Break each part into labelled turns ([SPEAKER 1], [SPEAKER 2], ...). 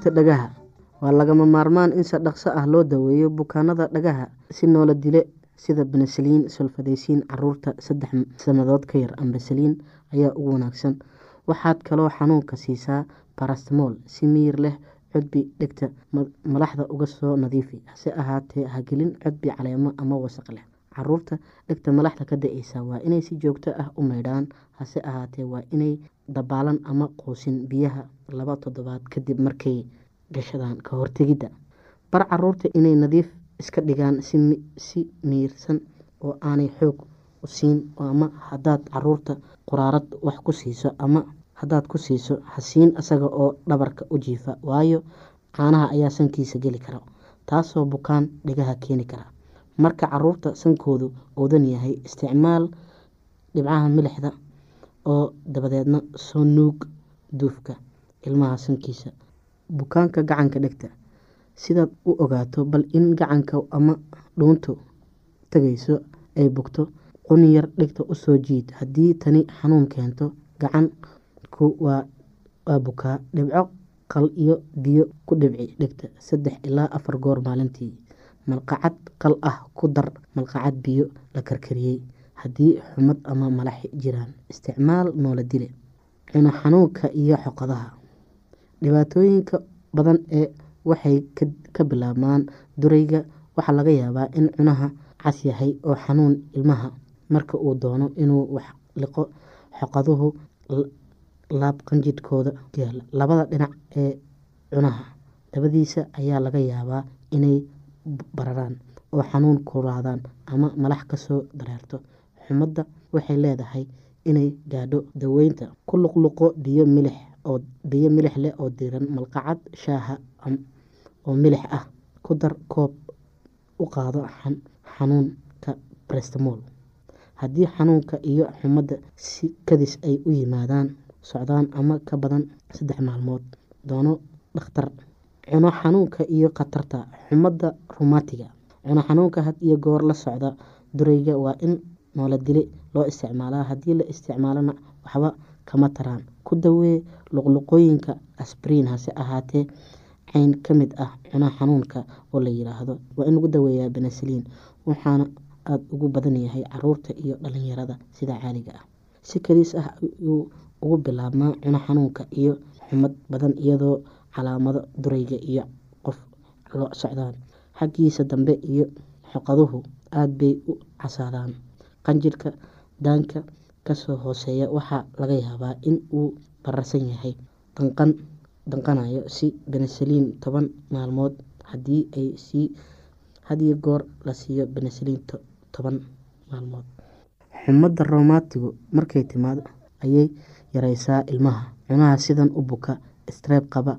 [SPEAKER 1] daweynta dhagaha. Waa lagama maarmaan in si dhaqso ah loo daweeyo bukaanada dhagaha si noola dile sida benesaliin solfadeysiin carruurta saddex sanadood ka yar ambasaliin ayaa ugu wanaagsan. Waxaad kaloo xanuunka siisaa barastmool si miyir leh cudbi dhegta malaxda uga soo nadiifi. Hase ahaatee hagelin cudbi caleemo ama wasaq leh. Caruurta dhegta malaxda ka da'eysa waa inay si joogto ah u meydhaan hase ahaatee waa inay dabaalan ama quusin biyaha laba toddobaad kadib markay gashadaan ka hortegidda bar carruurta inay nadiif iska dhigaan si miirsan oo aanay xoog u siin ama hadaad carruurta quraarad wax ku siiso ama hadaad ku siiso hasiin isaga oo dhabarka u jiifa waayo caanaha ayaa sankiisa geli kara taasoo bukaan dhigaha keeni kara. Marka carruurta sankoodu oodan yahay isticmaal dhibcaha milixda oo dabadeedna soo nuug duufka ilmaha sankiisa. Bukaanka gacanka dhegta sidaad u ogaato bal in gacanka ama dhuuntu tagayso ay bugto quni yar dhegta u soo jiid. Haddii tani xanuun keento gacanku waa bukaa dhibco qal iyo biyo ku dhibci dhegta. Saddex ilaa afar goor maalintii malqacad qal ah ku dar malqacad biyo la karkariyey haddii xumad ama malax jiraan. Isticmaal noola cuno xanuunka iyo xoqadaha dhibaatooyinka badan ee waxay ka bilaabmaan durayga waxaa laga yaabaa in cunaha cas yahay oo xanuun ilmaha marka uu doono inuu wax liqo xoqaduhu laabqanjidhkooda yaalla labada dhinac ee cunaha dabadiisa ayaa laga yaabaa inay bararaan oo xanuun kulaadaan ama malax ka soo dareerto xumadda waxay leedahay inay gaadho daweynta ku luqluqo biyo milix oo biyo milix leh oo diiran malqacad shaaha oo milix ah ku dar koob u qaado xanuunka brestmol haddii xanuunka iyo xumadda si kadis ay u yimaadaan socdaan ama ka badan saddex maalmood doono dhakhtar. Cuno xanuunka iyo khatarta xumadda rumatiga cuno xanuunka had iyo goor la socda durayga waa in noola dile loo isticmaalaa haddii la isticmaalona waxba kama taraan. Ku dawee luqluqooyinka asbriin hase ahaatee cayn ka mid ah cuno xanuunka oo la yiraahdo. Waa in lagu daweeyaa benesaliin waxaana aada ugu badan yahay carruurta iyo dhalinyarada sida caaliga ah. Si kaliis ah ayuu ugu bilaabmaa cuno xanuunka iyo xumad badan iyadoo calaamado durayga iyo qof lo socdaan. Xaggiisa dambe iyo xoqaduhu aada bay u casaadaan qanjirhka daanka ka soo hooseeya. Waxaa laga yaabaa in uu bararsan yahay danqan danqanayo si benesaliin toban maalmood haddii ay sii hadiyo goor la siiyo benesaliin toban maalmood. Xumadda roomatigu markay timaado ayay yareysaa ilmaha. Cunaha sidan u buka streeb qaba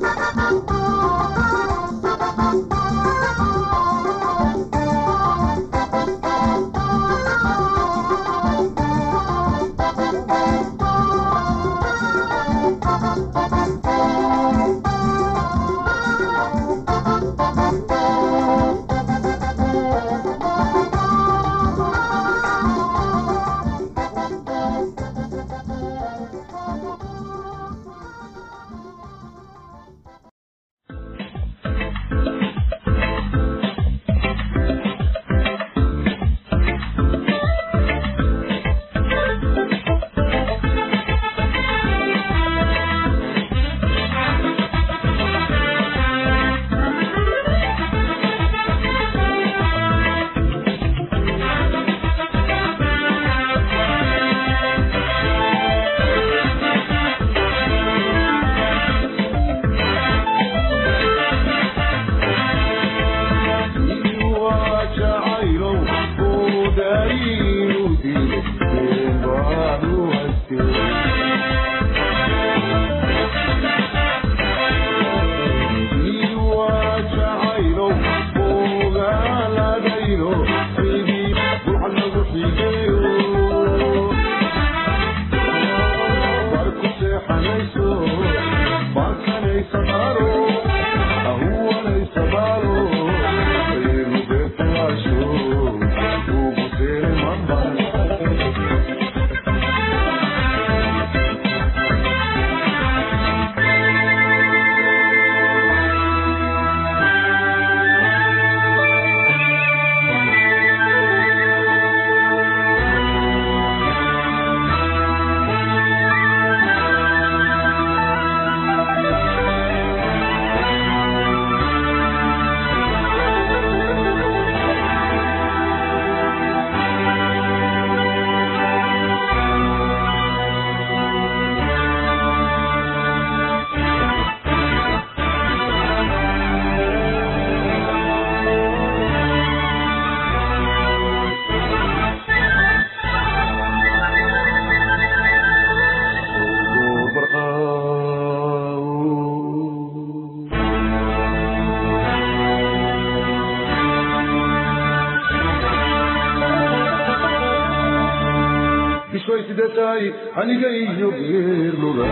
[SPEAKER 2] aniga iyo geerluga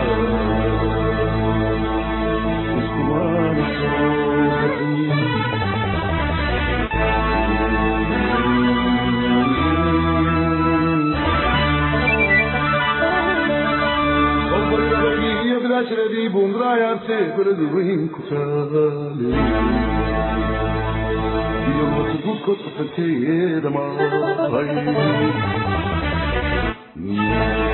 [SPEAKER 2] iyo bidaashradii bundraayarte beladu weyn ku taale iyo mutugudkod qatanteeda maay Thank you.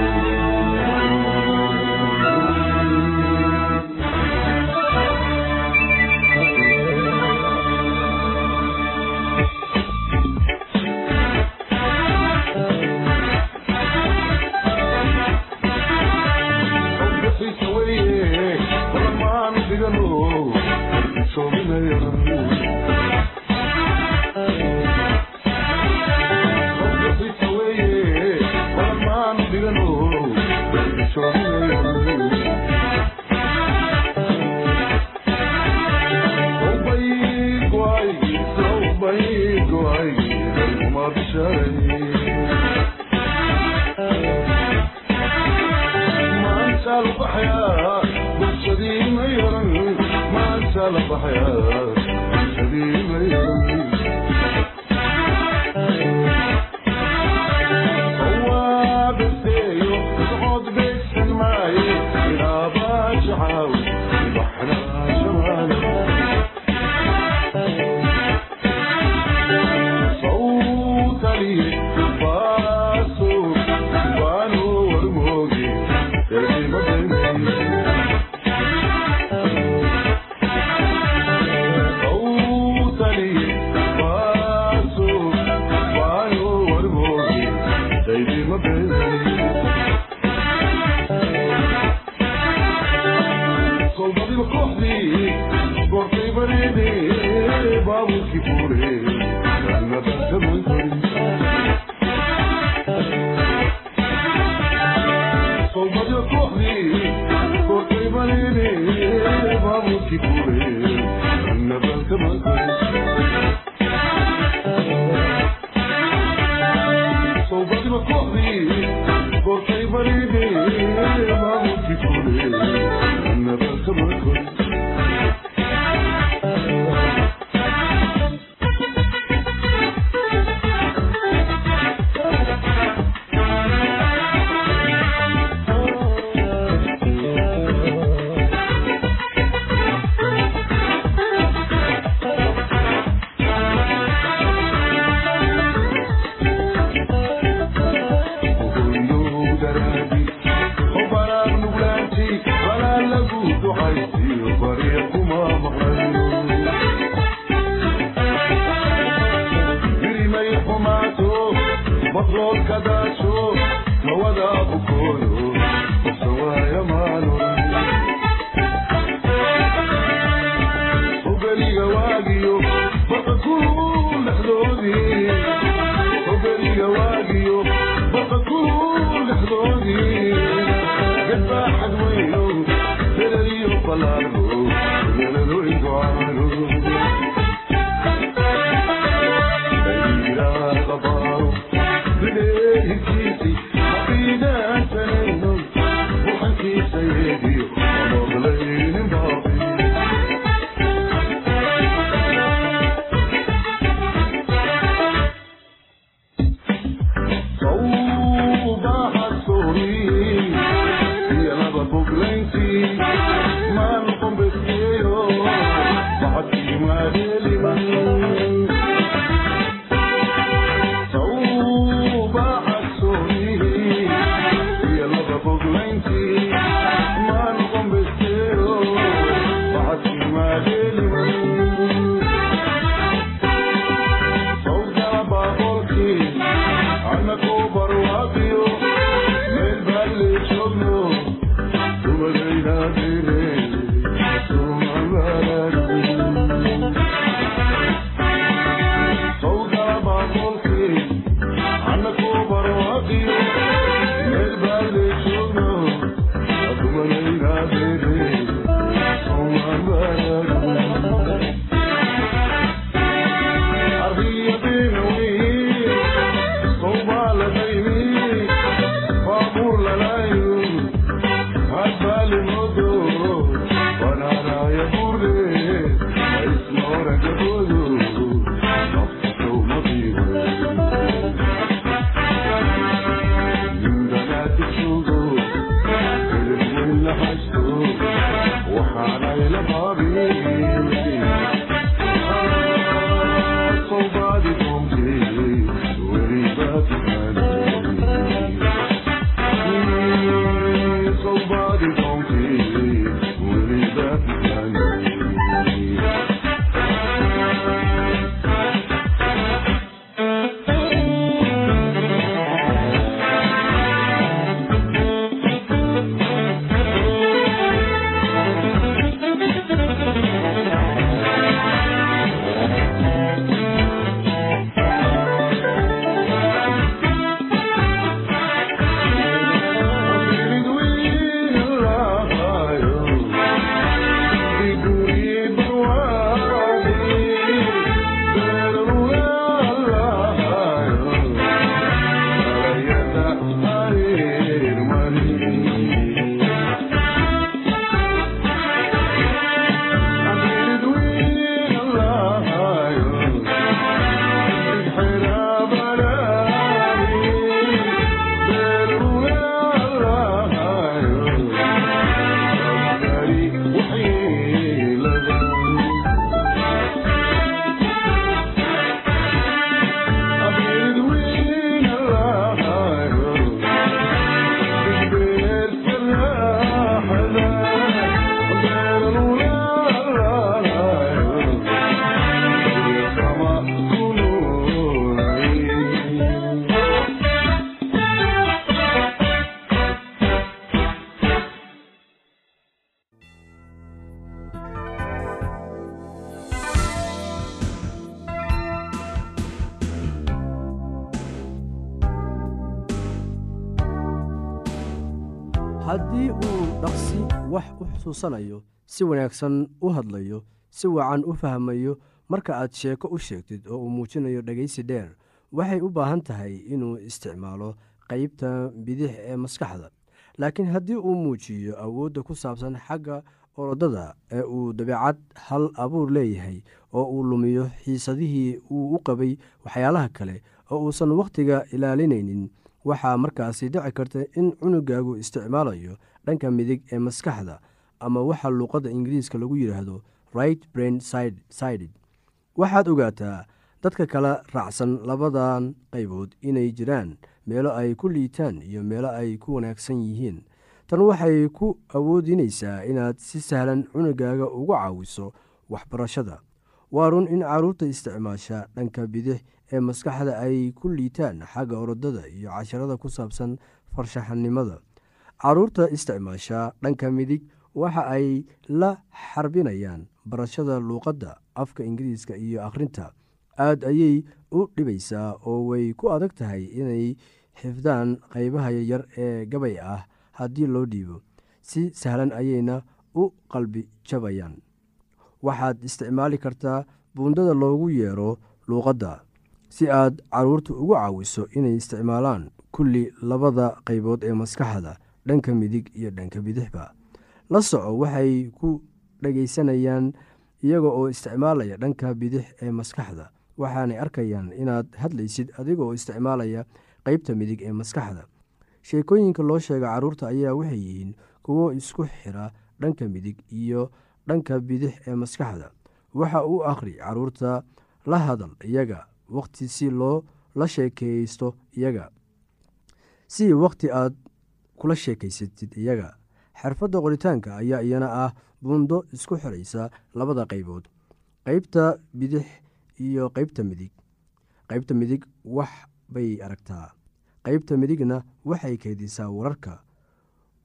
[SPEAKER 3] Haddii uu dhaqsi wax u xusuusanayo si wanaagsan u hadlayo si wacan u fahmayo marka aad sheeko u sheegtid oo uu muujinayo dhegaysi dheer waxay u baahan tahay inuu isticmaalo qeybta bidix ee maskaxda. Laakiin haddii uu muujiyo awoodda ku saabsan xagga orodada ee uu dabeecad hal abuur leeyahay oo uu lumiyo xiisadihii uu u qabay waxyaalaha kale oo uusan wakhtiga ilaalinaynin waxaa markaasi dhici karta in cunugaagu isticmaalayo dhanka midig ee maskaxda ama waxa luuqadda ingiriiska lagu yidhaahdo right brain sided. Waxaad ogaataa dadka kala raacsan labadan qaybood inay jiraan meelo ay ku liitaan iyo meelo ay ku wanaagsan yihiin. Tan waxay ku awoodinaysaa inaad si sahlan cunugaaga uga caawiso waxbarashada waa run in carruurta isticmaasha dhanka bidix ee maskaxda ay ku liitaan xagga orodada iyo casharada ku saabsan farshaxanimada. Carruurta isticmaasha dhanka midig waxa ay la xarbinayaan barashada luuqadda afka ingiriiska iyo akhrinta. Aad ayay u dhibaysaa oo way ku adag tahay inay xifdaan qaybaha yaryar ee gabay ah haddii loo dhiibo. Si sahlan ayayna u qalbi jabayaan waxaad isticmaali kartaa buundada loogu yeero luuqadda si aad carruurta ugu caawiso inay isticmaalaan kulli labada qaybood ee maskaxda dhanka midig iyo dhanka bidixba. La soco waxay ku dhegaysanayaan iyaga oo isticmaalaya dhanka bidix ee maskaxda waxaanay arkayaan inaad hadlaysid adiga oo isticmaalaya qeybta midig ee maskaxda. Sheekooyinka loo sheega carruurta ayaa waxay yihiin kuwo isku xira dhanka midig iyo dhanka bidix ee maskaxda. Waxa uu akhri carruurta la hadal iyaga wakhti si loo la sheekaysto iyaga. Si wakhti aad kula sheekaysatid iyaga. Xirfadda qoritaanka ayaa iyana ah buundo isku xiraysa labada qaybood. Qeybta bidix iyo qeybta midig. Qeybta midig wax bay aragtaa. Qeybta midigna waxay keydisaa wararka.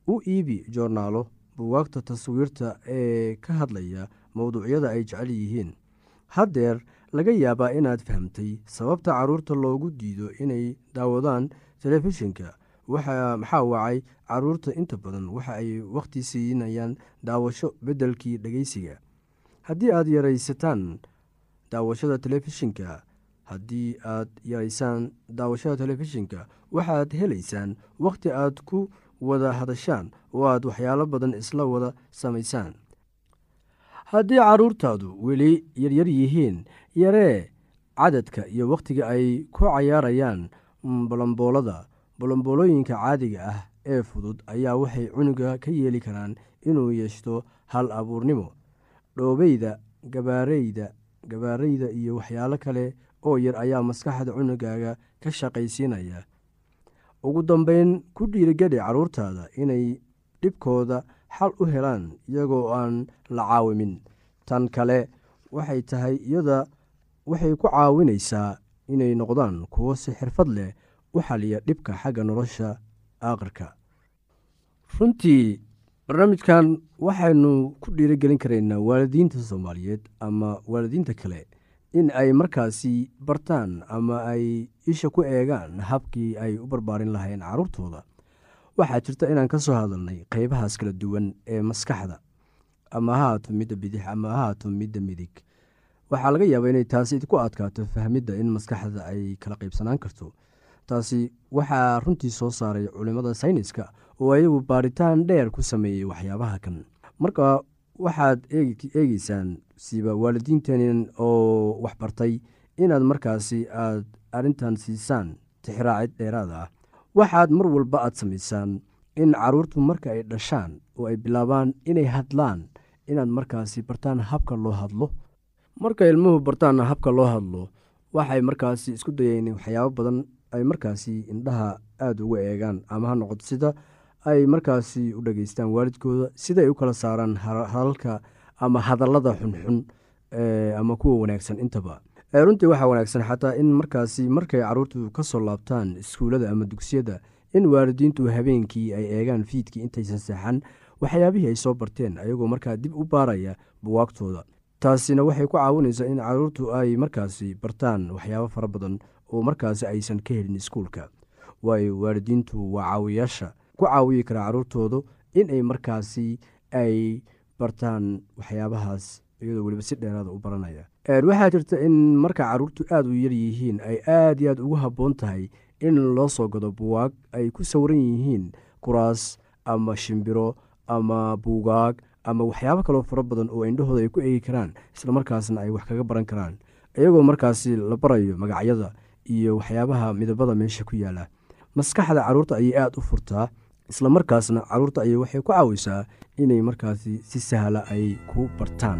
[SPEAKER 3] U iibi joornaalo buwaagta taswiirta ee ka hadlaya mowduucyada ay jecel yihiin. Haddeer laga yaabaa inaad fahamtay sababta carruurta loogu diido inay daawadaan telefishinka. Maxaa wacay? Carruurta inta badan waxa ay wakhti siinayaan daawasho beddelkii dhegeysiga. Haddii aad yaraysataan daawashada telefishinka haddii aad yaraysaan daawashada telefishinka waxaad helaysaan wakhti aad ku wada hadashaan oo aad waxyaalo badan isla wada samaysaan. Haddii carruurtaadu weli yaryar yihiin yaree cadadka iyo wakhtiga ay ku cayaarayaan balamboolada balamboolooyinka caadiga ah ee fudud ayaa waxay cunuga ka yeeli karaan inuu yeeshto hal abuurnimo. Dhoobeyda gabaareyda gabaareyda iyo waxyaalo kale oo yar ayaa maskaxda cunugaaga ka shaqaysiinaya ugu dambeyn ku dhiirigeli carruurtaada inay dhibkooda xal u helaan iyagoo aan la caawimin. Tan kale waxay tahay iyada waxay ku caawinaysaa inay noqdaan kuwo si xirfad leh u xaliya dhibka xagga nolosha aakhirka runtii barnaamijkan waxaynu ku dhiirigelin karaynaa waalidiinta soomaaliyeed ama waalidiinta kale in ay markaasi bartaan ama ay isha ku eegaan habkii ay u barbaarin lahayn carruurtooda waxaa jirta inaan ka soo hadalnay qeybahaas kala duwan ee maskaxda. Ama haato midda bidix ama haato midda midig. Waxaa laga yaabaa inay taasi ku adkaato fahmidda in maskaxda ay kala qaybsanaan karto. Taasi waxaa runtii soo saaray culimmada sayniska oo ayagu baaritaan dheer ku sameeyey waxyaabaha kan. Marka waxaad eegeysaan siba waalidiintan oo waxbartay inaad markaasi aad arrintan siisaan tixraacid dheeraad ah. Waxaad mar walba aad samaysaan in carruurtu marka ay dhashaan oo ay bilaabaan inay hadlaan inaad markaasi bartaan habka loo hadlo. Marka ilmuhu bartaan habka loo hadlo waxay markaasi isku dayeen waxyaabo badan ay markaasi indhaha aada uga eegaan ama ha noqoto sida ay markaasi u dhageystaan waalidkooda siday u kala saaraan hadalka ama hadallada xunxun ama kuwa wanaagsan intaba. Runtii waxaa wanaagsan xataa in markaasi markay carruurtu ka soo laabtaan iskuullada ama dugsiyada in waalidiintu habeenkii ay eegaan fiidkii intaysan seexan waxyaabihii ay soo barteen ayagoo markaa dib u baaraya buwaagtooda taasina waxay ku caawinaysaa in carruurtu ay markaasi bartaan waxyaabo fara badan oo markaasi aysan ka helin iskuulka. Waayo waalidiintu waa caawiyaasha ku caawiyi karaa carruurtoodu inay markaasi ay bartaan waxyaabahaas iyadoo weliba si dheeraada u baranaya. Waxaa jirta in marka caruurtu aada u yar yihiin ay aada iyo aad ugu habboon tahay in loo soo gado buwaag ay ku sawiran yihiin kuraas ama shimbiro ama buugaag ama waxyaabo kaloo fara badan oo indhahooda ay ku eegi karaan isla markaasna ay wax kaga baran karaan. Iyagoo markaasi la barayo magacyada iyo waxyaabaha midabada meesha ku yaalla maskaxda carruurta ayay aada u furtaa isla markaasna carruurta ayay waxay ku caawisaa inay markaasi si sahla ay ku bartaan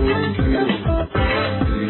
[SPEAKER 2] bishay sida tahay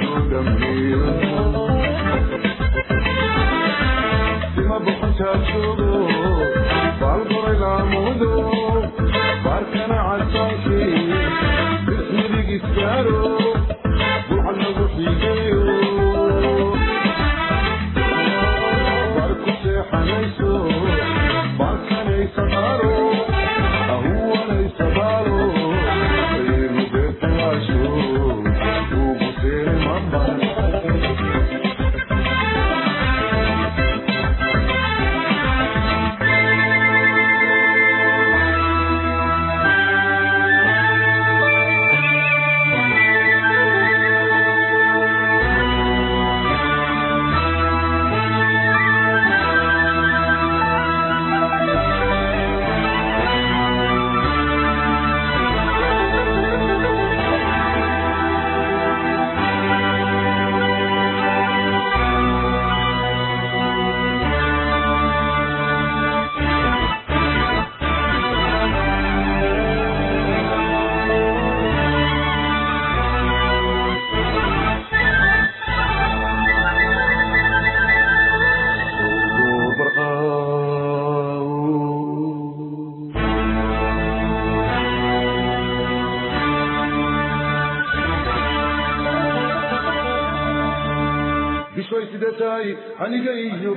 [SPEAKER 2] aniga iyo